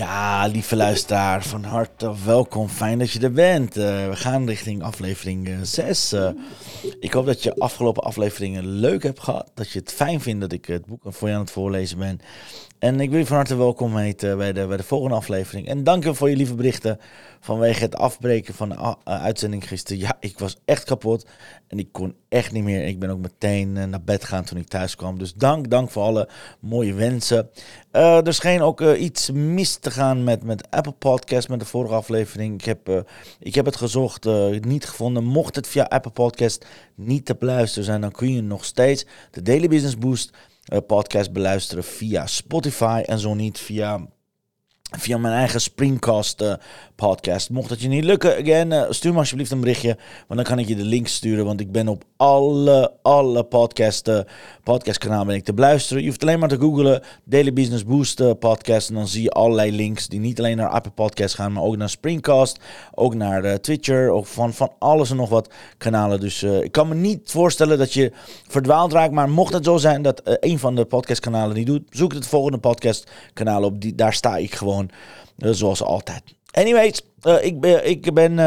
Ja, lieve luisteraar, van harte welkom. Fijn dat je er bent. Uh, we gaan richting aflevering 6. Uh, ik hoop dat je afgelopen afleveringen leuk hebt gehad. Dat je het fijn vindt dat ik het boek voor je aan het voorlezen ben. En ik wil je van harte welkom heten bij de, bij de volgende aflevering. En dank je voor je lieve berichten vanwege het afbreken van de uh, uitzending gisteren. Ja, ik was echt kapot en ik kon echt niet meer. Ik ben ook meteen uh, naar bed gaan toen ik thuis kwam. Dus dank, dank voor alle mooie wensen. Uh, er scheen ook iets mis te gaan met, met Apple Podcast, met de vorige aflevering. Ik heb, ik heb het gezocht, niet gevonden. Mocht het via Apple Podcast niet te beluisteren zijn, dan kun je nog steeds de Daily Business Boost podcast beluisteren via Spotify en zo niet via via mijn eigen Springcast uh, podcast. Mocht dat je niet lukken, again, uh, stuur me alsjeblieft een berichtje. Want dan kan ik je de link sturen. Want ik ben op alle, alle podcast, uh, podcastkanalen ben ik te beluisteren. Je hoeft alleen maar te googlen Daily Business Boost podcast. En dan zie je allerlei links die niet alleen naar Apple Podcast gaan. Maar ook naar Springcast. Ook naar Twitcher. Of van, van alles en nog wat kanalen. Dus ik kan me niet voorstellen dat je verdwaald raakt. Maar mocht het zo zijn dat een van de podcastkanalen niet doet. Zoek het volgende podcastkanaal op. Die, daar sta ik gewoon uh, zoals altijd. Anyways, uh, ik ben, ik ben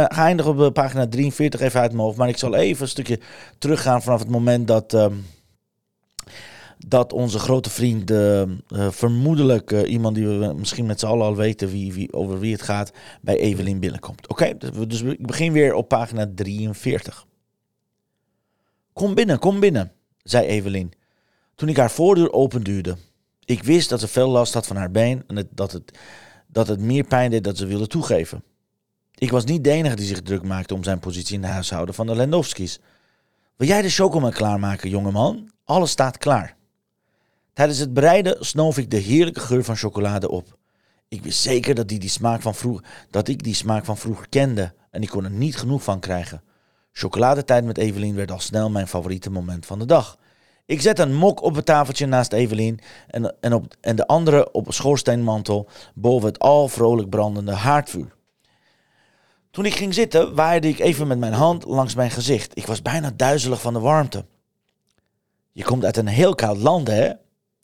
op pagina 43 even uit mijn hoofd. Maar ik zal even een stukje teruggaan vanaf het moment dat, uh, dat onze grote vriend, vermoedelijk iemand die we misschien met z'n allen al weten wie, wie, over wie het gaat, bij Evelien binnenkomt. Oké, dus, dus ik begin weer op pagina 43. Kom binnen, kom binnen, zei Evelien. Toen ik haar voordeur openduwde. Ik wist dat ze veel last had van haar been en dat het, dat het meer pijn deed dan ze wilde toegeven. Ik was niet de enige die zich druk maakte om zijn positie in de huishouden van de Lendowski's. Wil jij de chocomel klaarmaken, jongeman? Alles staat klaar. Tijdens het bereiden snoof ik de heerlijke geur van chocolade op. Ik wist zeker dat, die die smaak van vroeg, dat ik die smaak van vroeger kende en ik kon er niet genoeg van krijgen. Chocoladetijd met Evelien werd al snel mijn favoriete moment van de dag. Ik zet een mok op het tafeltje naast Evelien en, en, op, en de andere op een schoorsteenmantel boven het al vrolijk brandende haardvuur. Toen ik ging zitten, waaide ik even met mijn hand langs mijn gezicht. Ik was bijna duizelig van de warmte. Je komt uit een heel koud land, hè?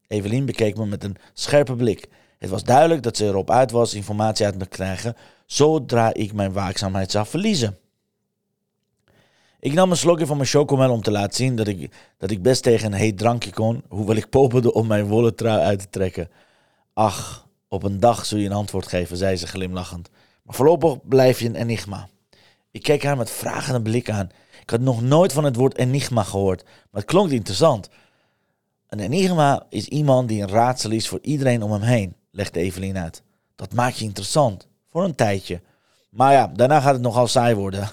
Evelien bekeek me met een scherpe blik. Het was duidelijk dat ze erop uit was informatie uit me te krijgen, zodra ik mijn waakzaamheid zou verliezen. Ik nam een slokje van mijn chocomel om te laten zien dat ik, dat ik best tegen een heet drankje kon, hoewel ik popelde om mijn wollen trui uit te trekken. Ach, op een dag zul je een antwoord geven, zei ze glimlachend. Maar voorlopig blijf je een enigma. Ik keek haar met vragende blik aan. Ik had nog nooit van het woord enigma gehoord, maar het klonk interessant. Een enigma is iemand die een raadsel is voor iedereen om hem heen, legde Evelien uit. Dat maakt je interessant, voor een tijdje. Maar ja, daarna gaat het nogal saai worden.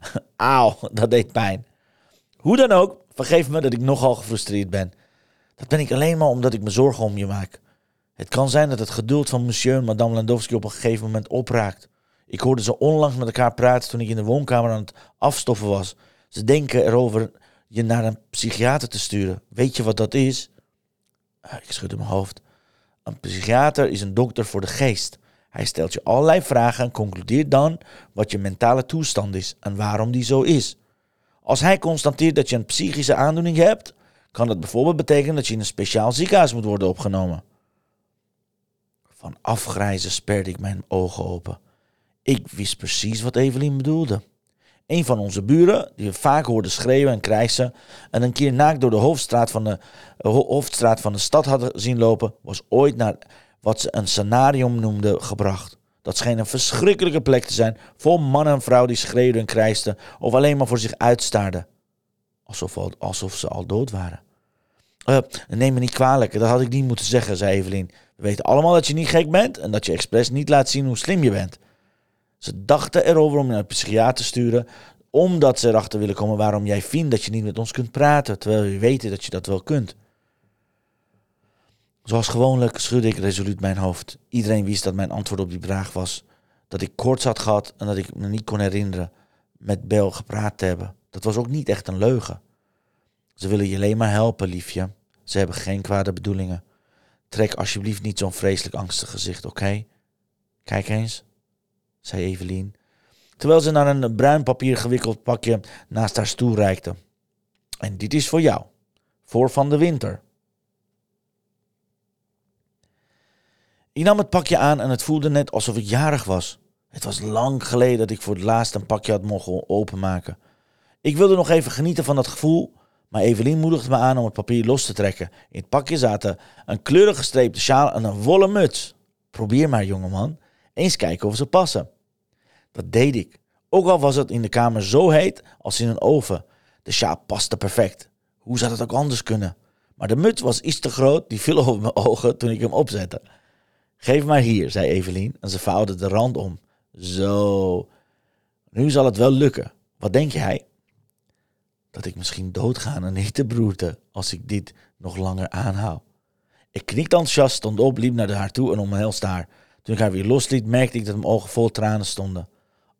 Auw, dat deed pijn. Hoe dan ook, vergeef me dat ik nogal gefrustreerd ben. Dat ben ik alleen maar omdat ik me zorgen om je maak. Het kan zijn dat het geduld van monsieur en madame Landowski op een gegeven moment opraakt. Ik hoorde ze onlangs met elkaar praten toen ik in de woonkamer aan het afstoffen was. Ze denken erover je naar een psychiater te sturen. Weet je wat dat is? Ah, ik schudde mijn hoofd. Een psychiater is een dokter voor de geest. Hij stelt je allerlei vragen en concludeert dan wat je mentale toestand is en waarom die zo is. Als hij constateert dat je een psychische aandoening hebt, kan dat bijvoorbeeld betekenen dat je in een speciaal ziekenhuis moet worden opgenomen. Van afgrijzen sperde ik mijn ogen open. Ik wist precies wat Evelien bedoelde. Een van onze buren, die we vaak hoorden schreeuwen en krijsen en een keer naakt door de hoofdstraat van de, hoofdstraat van de stad hadden zien lopen, was ooit naar wat ze een scenarium noemden gebracht. Dat scheen een verschrikkelijke plek te zijn, vol man en vrouw die schreeuwden en krijsten of alleen maar voor zich uitstaarden. Alsof, alsof ze al dood waren. Uh, neem me niet kwalijk, dat had ik niet moeten zeggen, zei Evelien. We weten allemaal dat je niet gek bent en dat je expres niet laat zien hoe slim je bent. Ze dachten erover om je naar een psychiater te sturen, omdat ze erachter willen komen waarom jij vindt dat je niet met ons kunt praten, terwijl we weten dat je dat wel kunt. Zoals gewoonlijk schudde ik resoluut mijn hoofd. Iedereen wist dat mijn antwoord op die vraag was dat ik koorts had gehad en dat ik me niet kon herinneren met Bel gepraat te hebben. Dat was ook niet echt een leugen. Ze willen je alleen maar helpen, liefje. Ze hebben geen kwade bedoelingen. Trek alsjeblieft niet zo'n vreselijk angstig gezicht, oké? Kijk eens, zei Evelien, terwijl ze naar een bruin papier gewikkeld pakje naast haar stoel reikte. En dit is voor jou, voor van de winter. Ik nam het pakje aan en het voelde net alsof ik jarig was. Het was lang geleden dat ik voor het laatst een pakje had mogen openmaken. Ik wilde nog even genieten van dat gevoel, maar Evelien moedigde me aan om het papier los te trekken. In het pakje zaten een kleurige gestreepte sjaal en een wollen muts. Probeer maar, jongeman. Eens kijken of ze passen. Dat deed ik. Ook al was het in de kamer zo heet als in een oven. De sjaal paste perfect. Hoe zou het ook anders kunnen? Maar de muts was iets te groot, die viel over mijn ogen toen ik hem opzette. Geef maar hier, zei Evelien en ze vouwde de rand om. Zo, nu zal het wel lukken. Wat denk jij? Dat ik misschien doodga en niet te broerte als ik dit nog langer aanhoud. Ik knikte enthousiast, stond op, liep naar haar toe en omhelste haar. Toen ik haar weer losliet, merkte ik dat mijn ogen vol tranen stonden.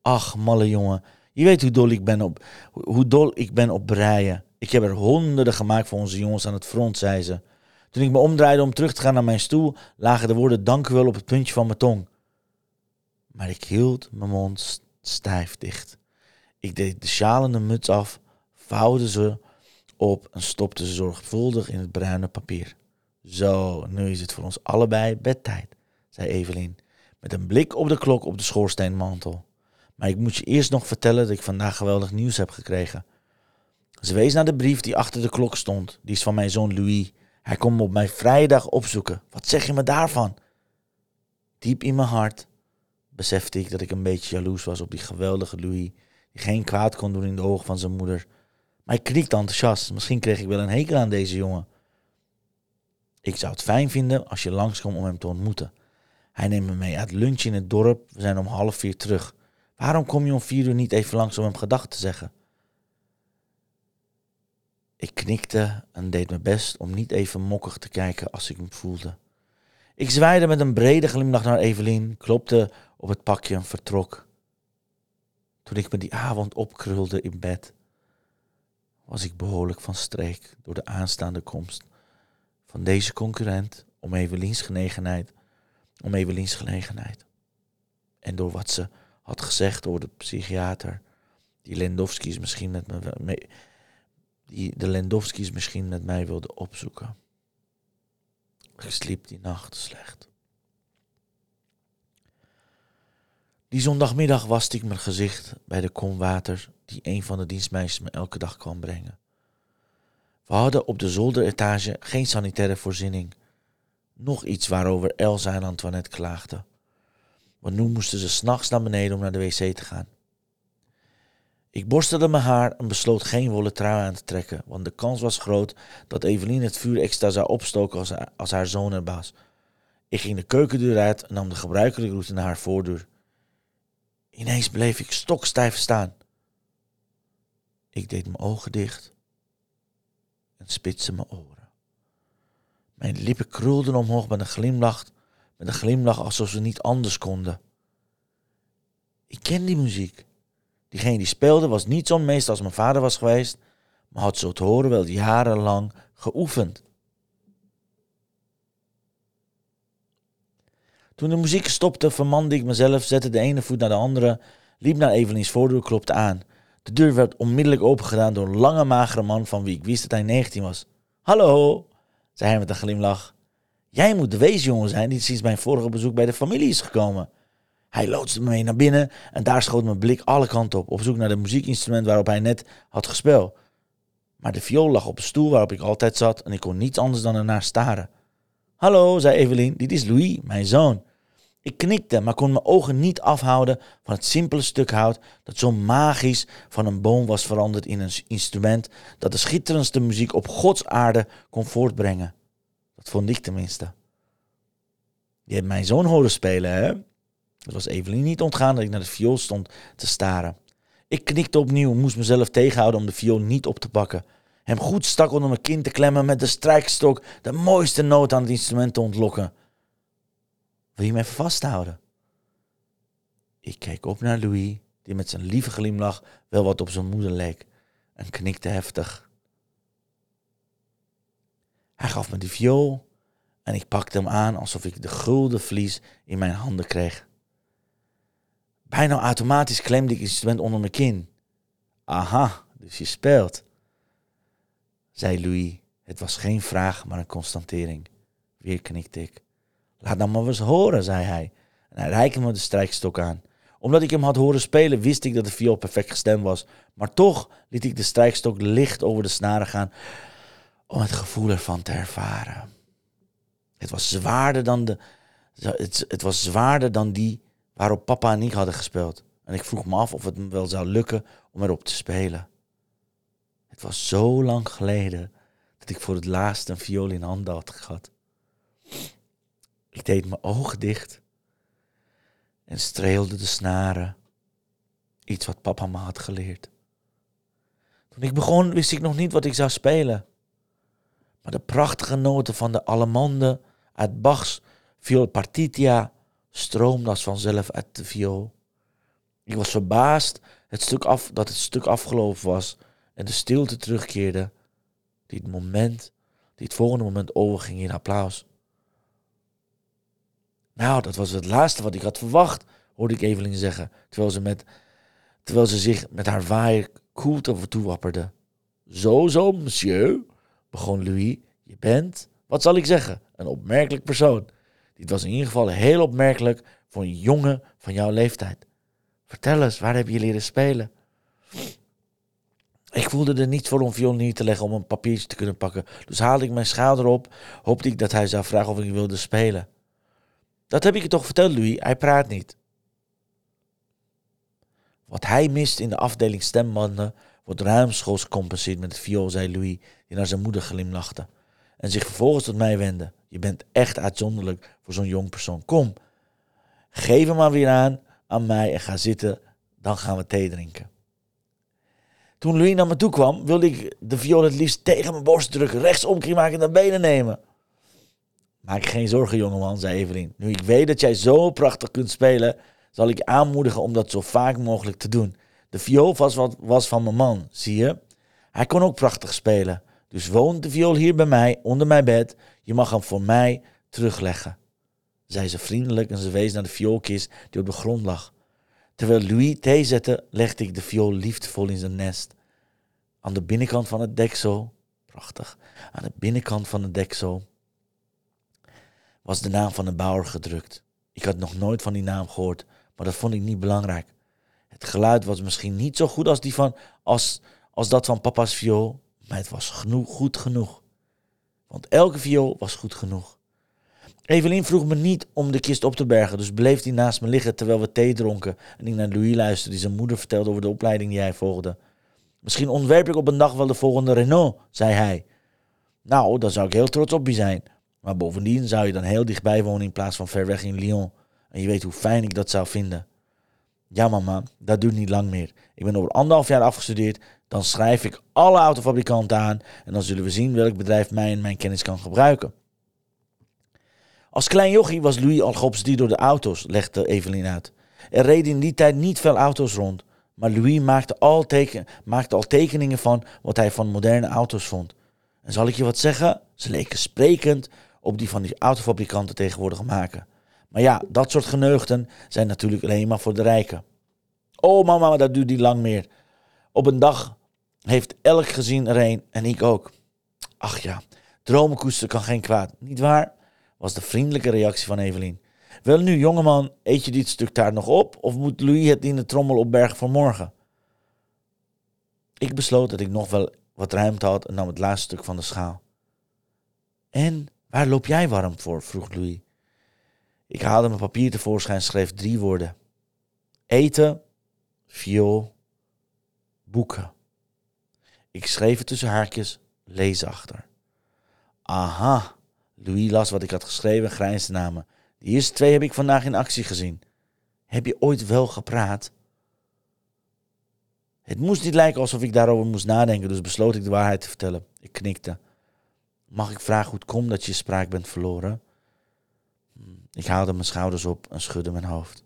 Ach, malle jongen, je weet hoe dol ik ben op, hoe dol ik ben op breien. Ik heb er honderden gemaakt voor onze jongens aan het front, zei ze. Toen ik me omdraaide om terug te gaan naar mijn stoel, lagen de woorden dank u wel op het puntje van mijn tong. Maar ik hield mijn mond stijf dicht. Ik deed de sjaal en de muts af, vouwde ze op en stopte ze zorgvuldig in het bruine papier. Zo, nu is het voor ons allebei bedtijd, zei Evelien, met een blik op de klok op de schoorsteenmantel. Maar ik moet je eerst nog vertellen dat ik vandaag geweldig nieuws heb gekregen. Ze wees naar de brief die achter de klok stond. Die is van mijn zoon Louis. Hij komt me op mijn vrijdag opzoeken. Wat zeg je me daarvan? Diep in mijn hart besefte ik dat ik een beetje jaloers was op die geweldige Louis, die geen kwaad kon doen in de ogen van zijn moeder. Maar ik knikte enthousiast. Misschien kreeg ik wel een hekel aan deze jongen. Ik zou het fijn vinden als je langskomt om hem te ontmoeten. Hij neemt me mee uit lunch in het dorp. We zijn om half vier terug. Waarom kom je om vier uur niet even langs om hem gedag te zeggen? Ik knikte en deed mijn best om niet even mokkig te kijken als ik hem voelde. Ik zwaaide met een brede glimlach naar Evelien, klopte op het pakje en vertrok. Toen ik me die avond opkrulde in bed, was ik behoorlijk van streek door de aanstaande komst van deze concurrent om Eveliens genegenheid, om Eveliens gelegenheid. En door wat ze had gezegd door de psychiater, die Lendowski's misschien met me, die de Lendowski's misschien met mij wilde opzoeken. Ik sliep die nacht slecht. Die zondagmiddag waste ik mijn gezicht bij de kom water die een van de dienstmeisjes me elke dag kwam brengen. We hadden op de zolderetage geen sanitaire voorziening. Nog iets waarover Elsa en Antoinette klaagden. Want nu moesten ze s'nachts naar beneden om naar de wc te gaan. Ik borstelde mijn haar en besloot geen wollen trui aan te trekken, want de kans was groot dat Evelien het vuur extra zou opstoken als haar, zoon er was. Ik ging de keukendeur uit en nam de gebruikelijke route naar haar voordeur. Ineens bleef ik stokstijf staan. Ik deed mijn ogen dicht en spitste mijn oren. Mijn lippen krulden omhoog met een glimlach, met een glimlach alsof ze niet anders konden. Ik ken die muziek. Diegene die speelde was niet zo'n meester als mijn vader was geweest, maar had zo te horen wel jarenlang geoefend. Toen de muziek stopte, vermande ik mezelf, zette de ene voet naar de andere, liep naar Evelien's voordeur, klopte aan. De deur werd onmiddellijk opengedaan door een lange, magere man van wie ik wist dat hij 19 was. Hallo, zei hij met een glimlach. Jij moet de weesjongen zijn die sinds mijn vorige bezoek bij de familie is gekomen. Hij loodste me mee naar binnen en daar schoot mijn blik alle kanten op, op zoek naar de muziekinstrument waarop hij net had gespeeld. Maar de viool lag op de stoel waarop ik altijd zat en ik kon niets anders dan ernaar staren. Hallo, zei Evelien, dit is Louis, mijn zoon. Ik knikte, maar kon mijn ogen niet afhouden van het simpele stuk hout dat zo magisch van een boom was veranderd in een instrument dat de schitterendste muziek op Gods aarde kon voortbrengen. Dat vond ik tenminste. Je hebt mijn zoon horen spelen, hè? Het was Evelien niet ontgaan dat ik naar de viool stond te staren. Ik knikte opnieuw moest mezelf tegenhouden om de viool niet op te pakken. hem goed stak onder mijn kin te klemmen met de strijkstok de mooiste noot aan het instrument te ontlokken. Wil je me even vasthouden? Ik keek op naar Louis, die met zijn lieve glimlach wel wat op zijn moeder leek, en knikte heftig. Hij gaf me de viool en ik pakte hem aan alsof ik de gulden vlies in mijn handen kreeg. Bijna automatisch klemde ik instrument onder mijn kin. Aha, dus je speelt, zei Louis. Het was geen vraag, maar een constatering. Weer knikte ik. Laat dan maar eens horen, zei hij. En hij reikte me de strijkstok aan. Omdat ik hem had horen spelen, wist ik dat de viool perfect gestemd was. Maar toch liet ik de strijkstok licht over de snaren gaan om het gevoel ervan te ervaren. Het was zwaarder dan, de, het was zwaarder dan die waarop papa en ik hadden gespeeld. En ik vroeg me af of het me wel zou lukken om erop te spelen. Het was zo lang geleden dat ik voor het laatst een viool in handen had gehad. Ik deed mijn ogen dicht en streelde de snaren. Iets wat papa me had geleerd. Toen ik begon wist ik nog niet wat ik zou spelen. Maar de prachtige noten van de Allemande uit Bachs viool partitia stroomden als vanzelf uit de viool. Ik was verbaasd het stuk af, dat het stuk afgelopen was en de stilte terugkeerde, die het moment, die het volgende moment overging in applaus. Nou, dat was het laatste wat ik had verwacht, hoorde ik Evelien zeggen, terwijl ze, met, terwijl ze zich met haar waaier toe wapperde. Zo, zo, monsieur, begon Louis. Je bent, wat zal ik zeggen, een opmerkelijk persoon. Dit was in ieder geval heel opmerkelijk voor een jongen van jouw leeftijd. Vertel eens, waar heb je leren spelen? Ik voelde er niets voor om viool neer te leggen om een papiertje te kunnen pakken. Dus haalde ik mijn schouder op, hoopte ik dat hij zou vragen of ik wilde spelen. Dat heb ik je toch verteld, Louis, hij praat niet. Wat hij mist in de afdeling stembanden wordt ruimschoots gecompenseerd met het viool, zei Louis, die naar zijn moeder glimlachte. En zich vervolgens tot mij wendde. Je bent echt uitzonderlijk voor zo'n jong persoon. Kom, geef hem maar weer aan, aan mij en ga zitten, dan gaan we thee drinken. Toen Louis naar me toe kwam, wilde ik de viool het liefst tegen mijn borst drukken, rechts maken en naar benen nemen. Maak geen zorgen, jongeman, zei Evelien. Nu ik weet dat jij zo prachtig kunt spelen, zal ik je aanmoedigen om dat zo vaak mogelijk te doen. De viool was, was van mijn man, zie je? Hij kon ook prachtig spelen. Dus woont de viool hier bij mij, onder mijn bed. Je mag hem voor mij terugleggen zei ze vriendelijk en ze wees naar de vioolkist die op de grond lag. Terwijl Louis thee zette, legde ik de viool liefdevol in zijn nest. Aan de binnenkant van het deksel, prachtig, aan de binnenkant van het deksel was de naam van de bouwer gedrukt. Ik had nog nooit van die naam gehoord, maar dat vond ik niet belangrijk. Het geluid was misschien niet zo goed als, die van, als, als dat van papa's viool, maar het was genoeg, goed genoeg. Want elke viool was goed genoeg. Evelien vroeg me niet om de kist op te bergen, dus bleef hij naast me liggen terwijl we thee dronken en ik naar Louis luisterde die zijn moeder vertelde over de opleiding die hij volgde. Misschien ontwerp ik op een dag wel de volgende Renault, zei hij. Nou, dan zou ik heel trots op je zijn. Maar bovendien zou je dan heel dichtbij wonen in plaats van ver weg in Lyon. En je weet hoe fijn ik dat zou vinden. Ja, mama, dat duurt niet lang meer. Ik ben over anderhalf jaar afgestudeerd. Dan schrijf ik alle autofabrikanten aan. En dan zullen we zien welk bedrijf mij en mijn kennis kan gebruiken. Als klein jochie was Louis al geobsedeerd door de auto's, legde Evelien uit. Er reden in die tijd niet veel auto's rond, maar Louis maakte al, teken, maakte al tekeningen van wat hij van moderne auto's vond. En zal ik je wat zeggen? Ze leken sprekend op die van die autofabrikanten tegenwoordig maken. Maar ja, dat soort geneugten zijn natuurlijk alleen maar voor de rijken. Oh mama, dat duurt niet lang meer. Op een dag heeft elk gezin er een en ik ook. Ach ja, dromenkoester kan geen kwaad, niet waar? was de vriendelijke reactie van Evelien. Wel nu, jongeman, eet je dit stuk taart nog op of moet Louis het in de trommel opbergen voor morgen? Ik besloot dat ik nog wel wat ruimte had en nam het laatste stuk van de schaal. En waar loop jij warm voor? vroeg Louis. Ik haalde mijn papier tevoorschijn en schreef drie woorden. Eten, viool, boeken. Ik schreef het tussen haakjes, lees achter. Aha, Louis las wat ik had geschreven en grijnsde namen. De eerste twee heb ik vandaag in actie gezien. Heb je ooit wel gepraat? Het moest niet lijken alsof ik daarover moest nadenken, dus besloot ik de waarheid te vertellen. Ik knikte. Mag ik vragen hoe het komt dat je spraak bent verloren? Ik haalde mijn schouders op en schudde mijn hoofd.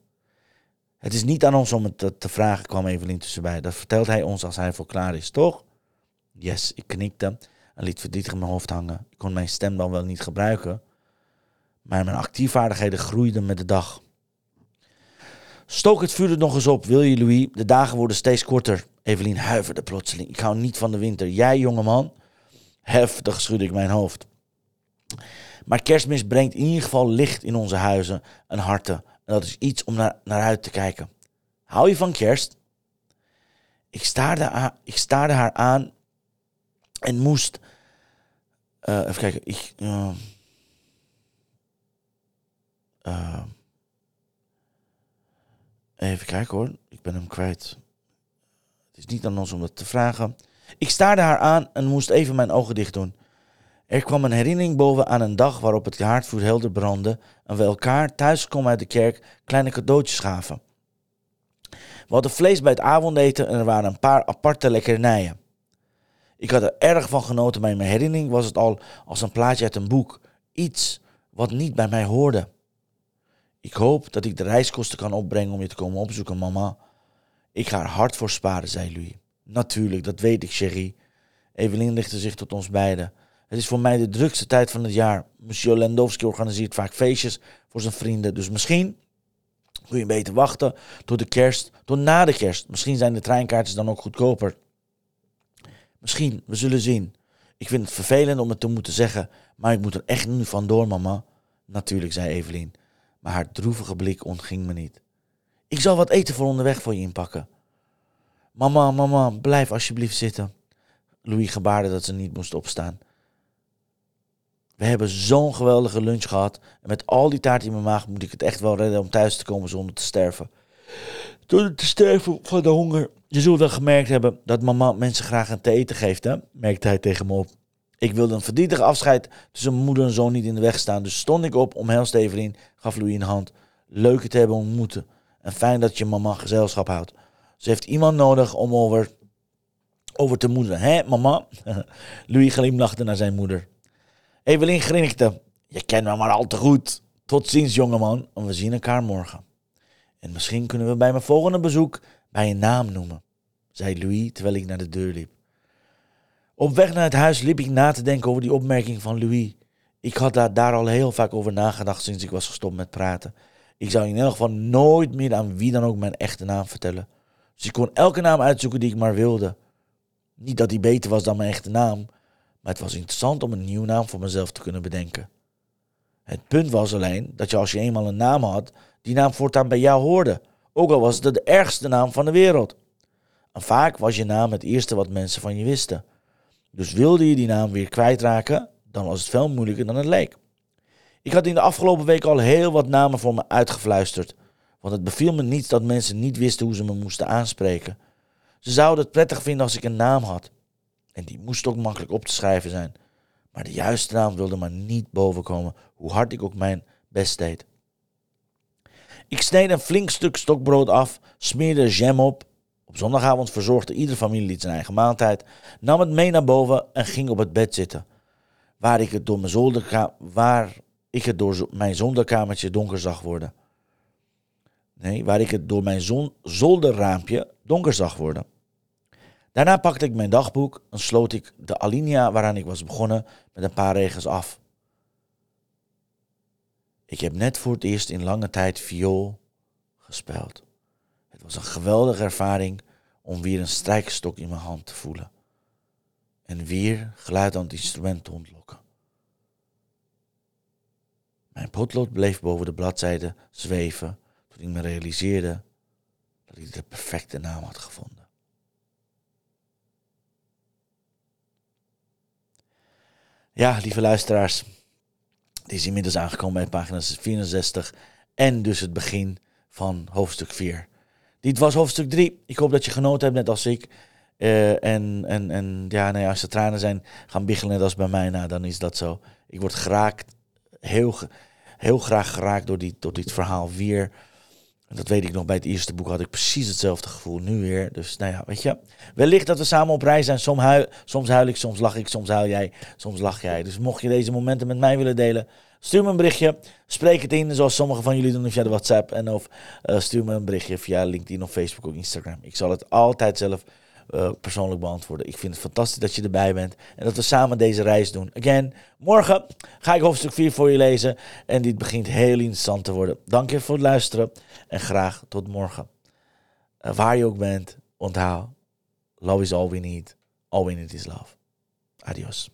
Het is niet aan ons om het te vragen, kwam Evelien tussenbij. Dat vertelt hij ons als hij voor klaar is, toch? Yes, ik knikte en liet verdrietig mijn hoofd hangen. Ik kon mijn stem dan wel niet gebruiken, maar mijn actiefvaardigheden groeiden met de dag. Stook het vuur er nog eens op, wil je, Louis? De dagen worden steeds korter. Evelien huiverde plotseling. Ik hou niet van de winter. Jij, jongeman? Heftig schudde ik mijn hoofd. Maar kerstmis brengt in ieder geval licht in onze huizen en harten. En dat is iets om naar, naar uit te kijken. Hou je van kerst? Ik staarde, ik staarde haar aan en moest. Uh, even kijken. Ik. Uh, even kijken hoor. Ik ben hem kwijt. Het is niet aan ons om dat te vragen. Ik staarde haar aan en moest even mijn ogen dicht doen. Er kwam een herinnering boven aan een dag waarop het haardvuur helder brandde en we elkaar thuis komen uit de kerk kleine cadeautjes gaven. We hadden vlees bij het avondeten en er waren een paar aparte lekkernijen. Ik had er erg van genoten, maar in mijn herinnering was het al als een plaatje uit een boek. Iets wat niet bij mij hoorde. Ik hoop dat ik de reiskosten kan opbrengen om je te komen opzoeken, mama. Ik ga er hard voor sparen, zei Louis. Natuurlijk, dat weet ik, chérie. Evelien richtte zich tot ons beiden. Het is voor mij de drukste tijd van het jaar. Monsieur Lendowski organiseert vaak feestjes voor zijn vrienden. Dus misschien kun je beter wachten tot de kerst, tot na de kerst. Misschien zijn de treinkaartjes dan ook goedkoper. Misschien, we zullen zien. Ik vind het vervelend om het te moeten zeggen, maar ik moet er echt nu vandoor, mama. Natuurlijk, zei Evelien, maar haar droevige blik ontging me niet. Ik zal wat eten voor onderweg voor je inpakken. Mama, mama, blijf alsjeblieft zitten. Louis gebaarde dat ze niet moest opstaan. We hebben zo'n geweldige lunch gehad. En met al die taart in mijn maag moet ik het echt wel redden om thuis te komen zonder te sterven. Door te sterven van de honger. Je zult wel gemerkt hebben dat mama mensen graag een te eten geeft, hè? merkte hij tegen me op. Ik wilde een verdrietig afscheid tussen moeder en zoon niet in de weg staan. Dus stond ik op, omhelste Evelien, gaf Louis een hand. Leuk het te hebben ontmoeten. En fijn dat je mama gezelschap houdt. Ze heeft iemand nodig om over, over te moederen. Hè, mama? Louis glimlachte naar zijn moeder. Evelien grinnikte. Je kent me maar al te goed. Tot ziens, jongeman. En we zien elkaar morgen. En misschien kunnen we bij mijn volgende bezoek bij een naam noemen, zei Louis terwijl ik naar de deur liep. Op weg naar het huis liep ik na te denken over die opmerking van Louis. Ik had daar, daar al heel vaak over nagedacht sinds ik was gestopt met praten. Ik zou in elk geval nooit meer aan wie dan ook mijn echte naam vertellen. Dus ik kon elke naam uitzoeken die ik maar wilde. Niet dat die beter was dan mijn echte naam, maar het was interessant om een nieuwe naam voor mezelf te kunnen bedenken. Het punt was alleen dat je als je eenmaal een naam had, die naam voortaan bij jou hoorde. Ook al was het de ergste naam van de wereld. En vaak was je naam het eerste wat mensen van je wisten. Dus wilde je die naam weer kwijtraken, dan was het veel moeilijker dan het leek. Ik had in de afgelopen week al heel wat namen voor me uitgefluisterd. Want het beviel me niet dat mensen niet wisten hoe ze me moesten aanspreken. Ze zouden het prettig vinden als ik een naam had. En die moest ook makkelijk op te schrijven zijn. Maar de juiste naam wilde maar niet bovenkomen, hoe hard ik ook mijn best deed. Ik sneed een flink stuk stokbrood af, smeerde jam op. Op zondagavond verzorgde iedere familielid zijn eigen maaltijd, nam het mee naar boven en ging op het bed zitten. Waar ik het door mijn, zolderka waar ik het door mijn zolderkamertje donker zag worden. Nee, waar ik het door mijn zolderraampje donker zag worden. Daarna pakte ik mijn dagboek en sloot ik de alinea waaraan ik was begonnen met een paar regels af. Ik heb net voor het eerst in lange tijd viool gespeeld. Het was een geweldige ervaring om weer een strijkstok in mijn hand te voelen. En weer geluid aan het instrument te ontlokken. Mijn potlood bleef boven de bladzijde zweven toen ik me realiseerde dat ik de perfecte naam had gevonden. Ja, lieve luisteraars. Het is inmiddels aangekomen bij pagina 64 en dus het begin van hoofdstuk 4. Dit was hoofdstuk 3. Ik hoop dat je genoten hebt, net als ik. Uh, en, en, en ja, nee, als de tranen zijn gaan biggelen, net als bij mij, nou, dan is dat zo. Ik word geraakt, heel, heel graag geraakt door, die, door dit verhaal weer. Dat weet ik nog, bij het eerste boek had ik precies hetzelfde gevoel. Nu weer. Dus nou ja, weet je. Wellicht dat we samen op reis zijn. Soms huil, soms ik, soms lach ik, soms huil jij, soms lach jij. Dus mocht je deze momenten met mij willen delen, stuur me een berichtje. Spreek het in, zoals sommigen van jullie doen via de WhatsApp. En of uh, stuur me een berichtje via LinkedIn of Facebook of Instagram. Ik zal het altijd zelf uh, persoonlijk beantwoorden. Ik vind het fantastisch dat je erbij bent en dat we samen deze reis doen. Again, morgen ga ik hoofdstuk 4 voor je lezen en dit begint heel interessant te worden. Dank je voor het luisteren en graag tot morgen. Uh, waar je ook bent, onthoud, love is all we need. All we need is love. Adios.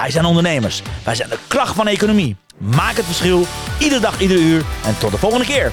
wij zijn ondernemers. Wij zijn de kracht van economie. Maak het verschil, iedere dag, iedere uur. En tot de volgende keer.